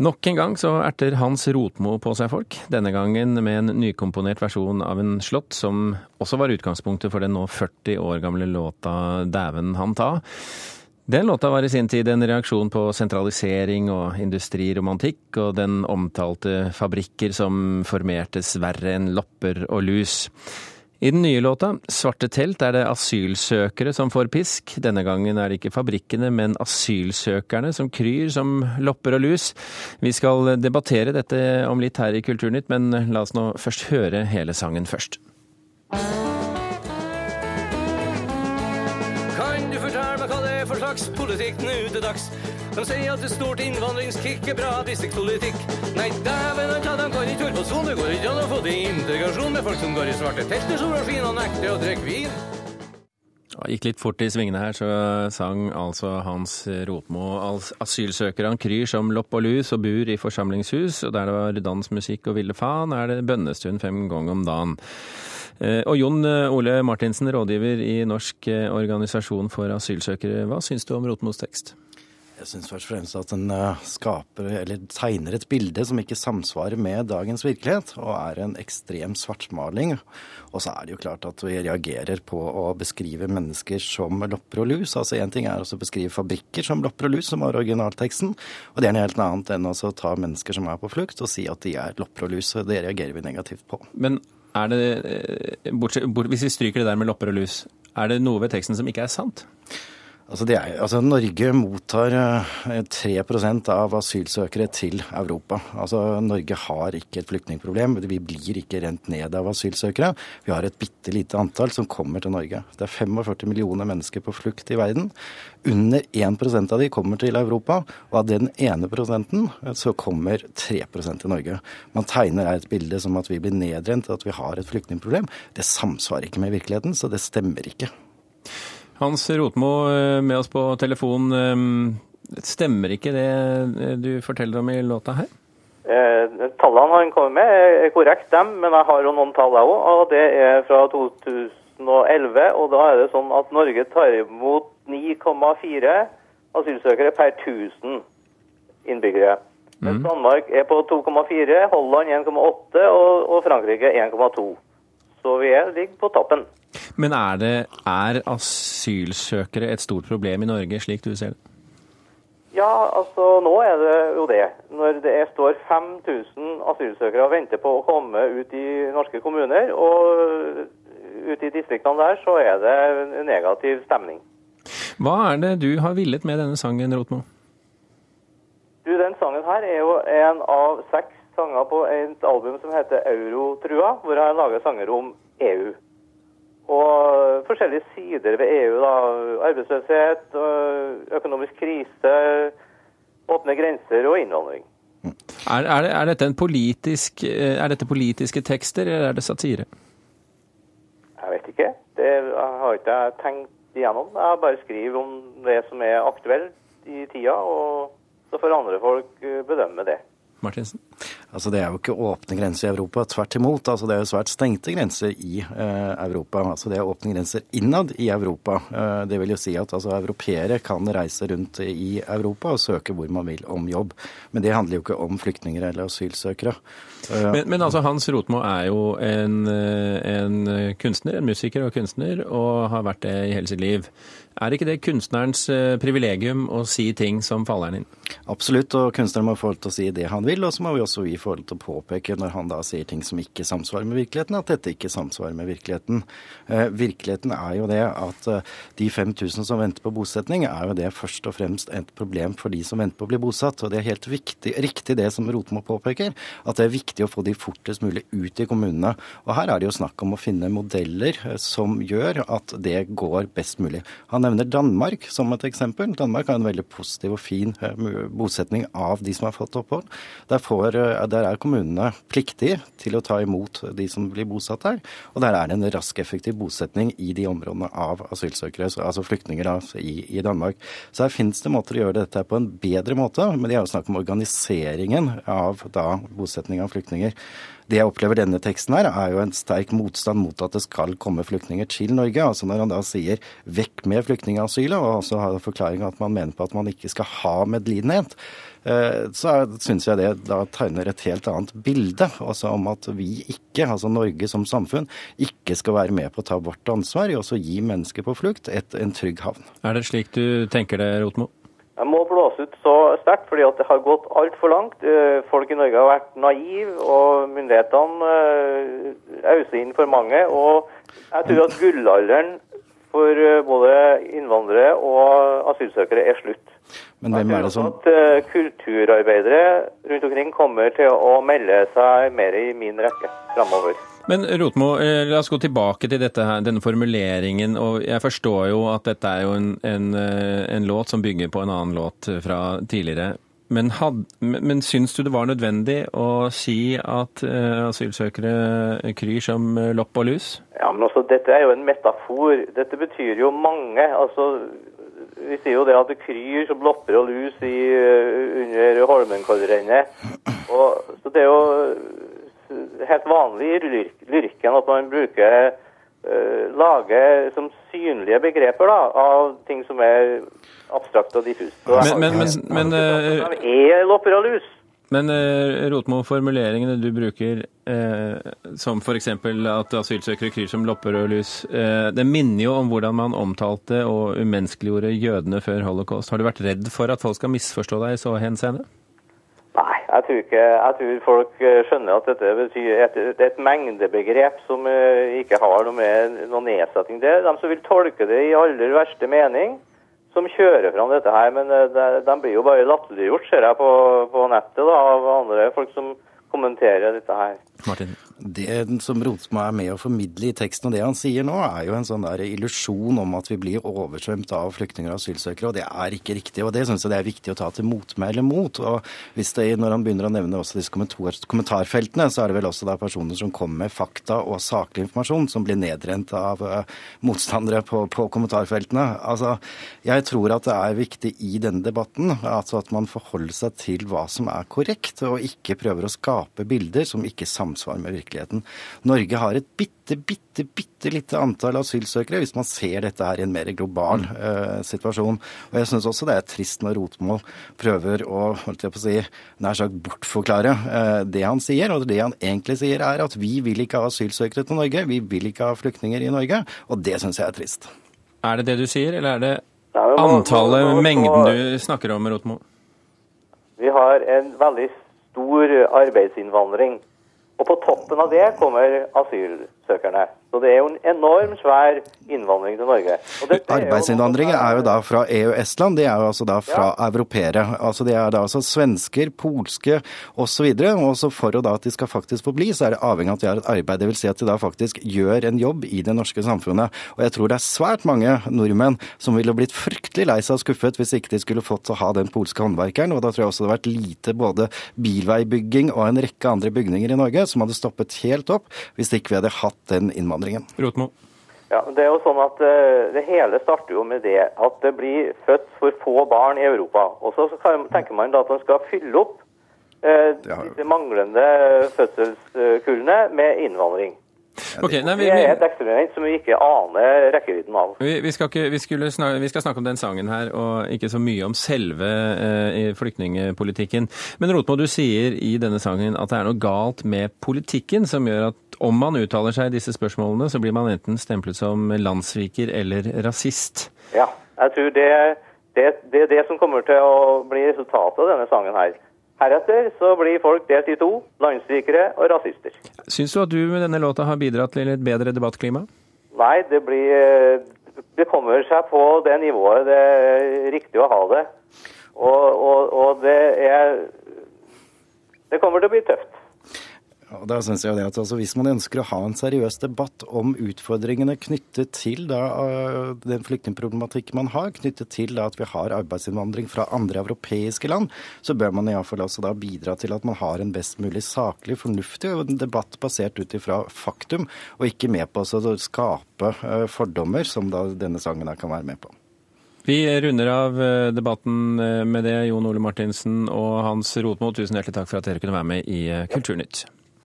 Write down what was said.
Nok en gang så erter Hans Rotmo på seg folk, denne gangen med en nykomponert versjon av en slått som også var utgangspunktet for den nå 40 år gamle låta 'Dæven han ta'. Den låta var i sin tid en reaksjon på sentralisering og industriromantikk, og den omtalte fabrikker som formertes verre enn lopper og lus. I den nye låta, 'Svarte telt', er det asylsøkere som får pisk. Denne gangen er det ikke fabrikkene, men asylsøkerne som kryr som lopper og lus. Vi skal debattere dette om litt her i Kulturnytt, men la oss nå først høre hele sangen først. Fortelle meg hva det er for slags politikk nå til dags? De sier at et stort innvandringskick er bra distriktspolitikk. Nei, dæven anta, de kan ikke holde på sånn. Det går ikke an å få til integrasjon med folk som går i svarte telt når sola skinner og nekter å drikke vin. Gikk litt fort i svingene her, så sang altså Hans Rotmo asylsøkeren kryr som lopp og lus og bur i forsamlingshus, og der det var dansmusikk og ville faen, er det bønnestund fem ganger om dagen. Eh, og Jon Ole Martinsen, rådgiver i Norsk organisasjon for asylsøkere, hva syns du om Rotmos tekst? Jeg syns først og fremst at den eh, skaper, eller tegner et bilde som ikke samsvarer med dagens virkelighet, og er en ekstrem svartmaling. Og så er det jo klart at vi reagerer på å beskrive mennesker som lopper og lus. Altså Én ting er å beskrive fabrikker som lopper og lus, som var originalteksten. Og det er noe helt annet enn å ta mennesker som er på flukt, og si at de er lopper og lus. og Det reagerer vi negativt på. Men er det, bortsett, bort, hvis vi stryker det der med lopper og lus, er det noe ved teksten som ikke er sant? Altså, er, altså Norge mottar 3 eh, av asylsøkere til Europa. Altså Norge har ikke et flyktningproblem. Vi blir ikke rent ned av asylsøkere. Vi har et bitte lite antall som kommer til Norge. Det er 45 millioner mennesker på flukt i verden. Under 1% av de kommer til Europa, og av den ene prosenten eh, så kommer 3% til Norge. Man tegner her et bilde som at vi blir nedrent, at vi har et flyktningproblem. Det samsvarer ikke med virkeligheten, så det stemmer ikke. Hans Rotmo eh, med oss på telefon. Eh, stemmer ikke det eh, du forteller om i låta her? Eh, tallene han kommer med er korrekt, dem, men jeg har jo noen tall jeg òg. Og det er fra 2011. Og da er det sånn at Norge tar imot 9,4 asylsøkere per 1000 innbyggere. Mens mm. Danmark er på 2,4, Holland 1,8 og, og Frankrike 1,2. Så vi er, ligger på toppen. Men er, det, er asylsøkere et stort problem i Norge, slik du ser det? Ja, altså nå er det jo det. Når det står 5000 asylsøkere og venter på å komme ut i norske kommuner, og ute i distriktene der, så er det negativ stemning. Hva er det du har villet med denne sangen, Rotmo? Du, Den sangen her er jo en av seks sanger på et album som heter Eurotrua, hvor jeg lager sanger om EU. Og forskjellige sider ved EU. da, Arbeidsløshet, økonomisk krise, åpne grenser og innvandring. Er, er, er, dette politisk, er, dette politiske tekster, eller er det satire? Jeg vet ikke. Det har ikke jeg tenkt igjennom. Jeg bare skriver om det som er aktuelt i tida, og så får andre folk bedømme det. Martinsen? Altså Det er jo ikke åpne grenser i Europa. Tvert imot. altså Det er jo svært stengte grenser i eh, Europa. altså Det er åpne grenser innad i Europa. Eh, det vil jo si at altså europeere kan reise rundt i Europa og søke hvor man vil om jobb. Men det handler jo ikke om flyktninger eller asylsøkere. Eh, men, men, altså Hans Rotmo er jo en, eh, en kunstner, en musiker og kunstner, og har vært det i hele sitt liv. Er ikke det kunstnerens eh, privilegium å si ting som faller inn? Absolutt, og kunstneren må få lov til å si det han vil, og så må vi også gi lov til å påpeke når han da sier ting som ikke samsvarer med virkeligheten, at dette ikke samsvarer med virkeligheten. Eh, virkeligheten er jo det at eh, de 5000 som venter på bosetning, er jo det først og fremst et problem for de som venter på å bli bosatt. Og det er helt viktig, riktig det som Rotmo påpeker, at det er viktig å få de fortest mulig ut i kommunene. Og her er det jo snakk om å finne modeller som gjør at det går best mulig. Han han nevner Danmark som et eksempel. Danmark har en veldig positiv og fin eh, bosetning av de som har fått opphold. Der, får, eh, der er kommunene pliktige til å ta imot de som blir bosatt der. Og der er det en rask, effektiv bosetning i de områdene av asylsøkere, altså flyktninger da, i, i, Danmark. Så her finnes det måter å gjøre dette på en bedre måte, men det er jo snakk om organiseringen av bosetning av flyktninger. Det jeg opplever denne teksten her, er jo en sterk motstand mot at det skal komme flyktninger til Norge. Altså når han da sier 'vekk med flyktningasylet', og også har forklaringa at man mener på at man ikke skal ha medlidenhet. så syns jeg det da tegner et helt annet bilde. Altså om at vi ikke, altså Norge som samfunn, ikke skal være med på å ta vårt ansvar i å gi mennesker på flukt et, en trygg havn. Er det slik du tenker det, Rotmo? Blåse ut så sterkt, fordi at det har gått altfor langt. Folk i Norge har vært naive, og myndighetene auser inn for mange. Og jeg tror at gullalderen for både innvandrere og asylsøkere er slutt. Men hvem er det som at Kulturarbeidere rundt omkring kommer til å melde seg mer i min rekke framover. Men Rotmo, la oss gå tilbake til dette her, denne formuleringen. og Jeg forstår jo at dette er jo en, en, en låt som bygger på en annen låt fra tidligere. Men, had, men syns du det var nødvendig å si at uh, asylsøkere kryr som lopp og lus? Ja, men også, Dette er jo en metafor. Dette betyr jo mange. altså vi sier jo det at det kryr som lopper og lus i, under Holmenkollrennet. Så det er jo helt vanlig i lyrikken at man bruker lage som synlige begreper da, av ting som er abstrakt og diffust. Men, men, men, men, lopper og lus. Men Rotmo, formuleringene du bruker, eh, som f.eks. at asylsøkere kryr som lopper lus, eh, det minner jo om hvordan man omtalte og umenneskeliggjorde jødene før holocaust. Har du vært redd for at folk skal misforstå deg i så henseende? Nei, jeg tror, ikke, jeg tror folk skjønner at dette betyr et, er et mengdebegrep som ikke har noe med noen nedsetting. Det er de som vil tolke det i aller verste mening, som kjører fram dette her. Men de, de blir jo bare latterliggjort, ser jeg på, på nettet, da, av andre folk som kommenterer dette her. Martin. Det som Rotsmo er med å formidle i teksten, og det han sier nå, er jo en sånn der illusjon om at vi blir oversvømt av flyktninger og asylsøkere, og det er ikke riktig. Og det syns jeg det er viktig å ta til motmæle mot. Og hvis det, når han begynner å nevne også disse kommentarfeltene, så er det vel også da personer som kommer med fakta og saklig informasjon, som blir nedrent av motstandere på, på kommentarfeltene. Altså, jeg tror at det er viktig i denne debatten altså at man forholder seg til hva som er korrekt, og ikke prøver å skape bilder som ikke samsvarer med virkeligheten. Norge har et bitte, bitte, bitte lite antall asylsøkere, hvis man ser dette her i en mer global uh, situasjon. Og jeg syns også det er trist når Rotmål prøver å holdt jeg på å si, nær sagt bortforklare uh, det han sier. Og det han egentlig sier, er at vi vil ikke ha asylsøkere til Norge, vi vil ikke ha flyktninger i Norge. Og det syns jeg er trist. Er det det du sier, eller er det antallet, mengden du snakker om, Rotmo? Vi har en veldig stor arbeidsinnvandring. Og på toppen av det kommer asylsøkerne. Så det er jo en enormt svær innvandring til Norge. Arbeidsinnvandring er jo da fra EØS-land, det er jo altså da fra ja. europeere. Altså det er da altså svensker, polske osv. Og så for å da at de skal faktisk få bli, så er det avhengig av at de har et arbeid. Det vil si at de da faktisk gjør en jobb i det norske samfunnet. Og jeg tror det er svært mange nordmenn som ville blitt fryktelig lei seg og skuffet hvis ikke de skulle fått å ha den polske håndverkeren. Og da tror jeg også det hadde vært lite både bilveibygging og en rekke andre bygninger i Norge som hadde stoppet helt opp hvis ikke vi hadde hatt den innvandringen innvandringen. Rotmo. Ja, det er jo sånn at uh, Det hele starter jo med det at det blir født for få barn i Europa. Og så tenker man da at man skal fylle opp eh, disse manglende fødselskullene med innvandring. Okay, nei, vi, det er et eksperiment som vi ikke aner rekkevidden av. Vi, vi, skal ikke, vi, snakke, vi, skal snakke om den sangen her, og ikke så mye om selve eh, flyktningepolitikken. Men Rotmo, du sier i denne sangen at det er noe galt med politikken som gjør at om man uttaler seg i disse spørsmålene, så blir man enten stemplet som landssviker eller rasist. Ja, jeg tror det, det, det er det som kommer til å bli resultatet av denne sangen her. Heretter så blir folk delt i to, landssvikere og rasister. Syns du at du med denne låta har bidratt til et bedre debattklima? Nei, det blir Det kommer seg på det nivået det er riktig å ha det. Og, og, og det er Det kommer til å bli tøft. Og da synes jeg det at altså, Hvis man ønsker å ha en seriøs debatt om utfordringene knyttet til da, uh, den flyktningproblematikken man har, knyttet til da, at vi har arbeidsinnvandring fra andre europeiske land, så bør man iallfall også da bidra til at man har en best mulig saklig, fornuftig debatt basert ut ifra faktum, og ikke med på å skape uh, fordommer, som da denne sangen kan være med på. Vi runder av uh, debatten med det, Jon Ole Martinsen og Hans Rotmo. Tusen hjertelig takk for at dere kunne være med i Kulturnytt.